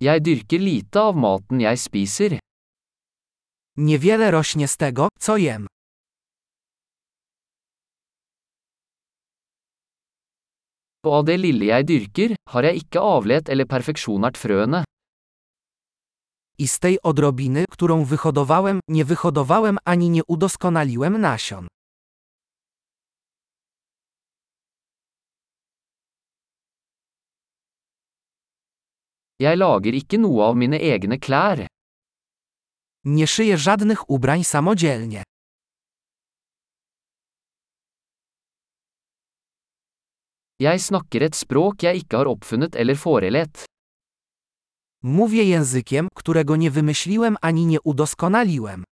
Jeg dyrker lite av maten jeg spiser. Niewiele rośnie z tego, co jem. Og av det lille jeg dyrker, har jeg ikke avlet eller perfeksjonert frøene. I z tej odrobiny, którą wyhodowałem, nie wyhodowałem ani nie udoskonaliłem nasion. Jeg lager ikke noe av mine egne klær. Nie szyję żadnych ubrań samodzielnie. Jeg snakker et språk jeg ikke har oppfunnet eller forelet. Mówię językiem, którego nie wymyśliłem ani nie udoskonaliłem.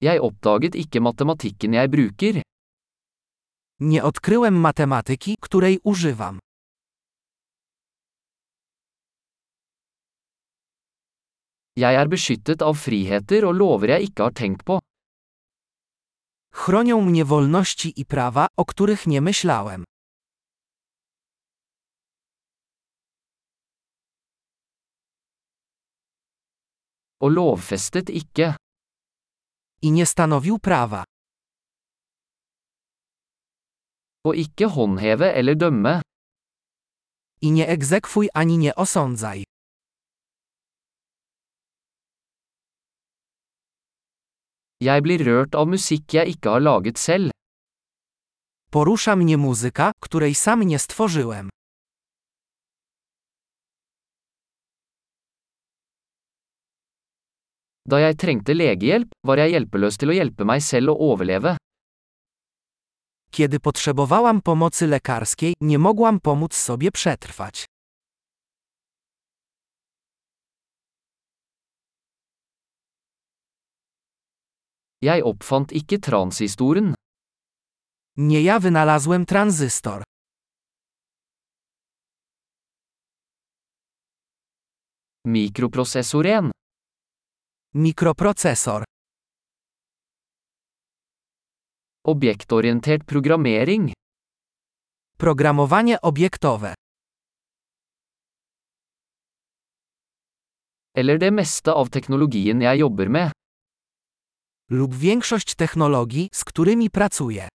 Jeg oppdaget ikke matematikken jeg bruker. Nie odkryłem matematyki, której używam. Jeg er beskyttet av friheter og lover jeg ikke har tenkt på. Chronią mnie wolności i prawa, o których nie myślałem. Og lovfestet ikke. I nie stanowił prawa. Og ikke håndheve eller dømme. I nie egzekwuj ani nie osądzaj. Jeg blir rørt av musikk jeg ikke har laget selv. Porusza mnie muzyka, której sam nie stworzyłem. Da jeg trengte legehjelp, var jeg hjelpeløs til å hjelpe meg selv å overleve. Kiedy potrzebowałam pomocy lekarskiej, nie mogłam pomóc sobie przetrwać. Jeg oppfant ikke transistoren. Nie ja wynalazłem tranzystor. Mikroprocesor. Objektorientert programmering. Programowanie obiektowe. Eller det meste av teknologien jeg jobber med. Lub większość technologii, z którymi pracuję.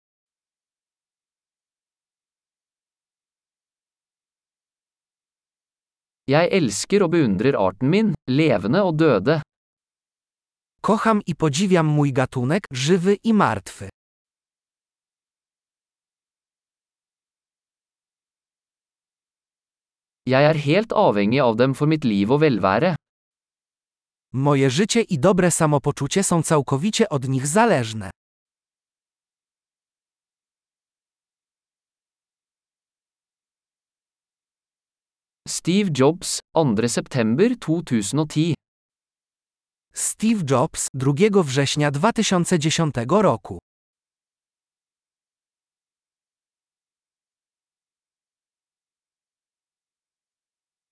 Jeg elsker og beundrer arten min, levende og døde. Kocham i podziwiam mój gatunek, żywy i martwy. Jeg er helt avhengig av dem for mitt liv og velvære. Moje życie i dobre samopoczucie są całkowicie od nich zależne. Steve Jobs, 2. september 2010. Steve Jobs, 2 września 2010 roku.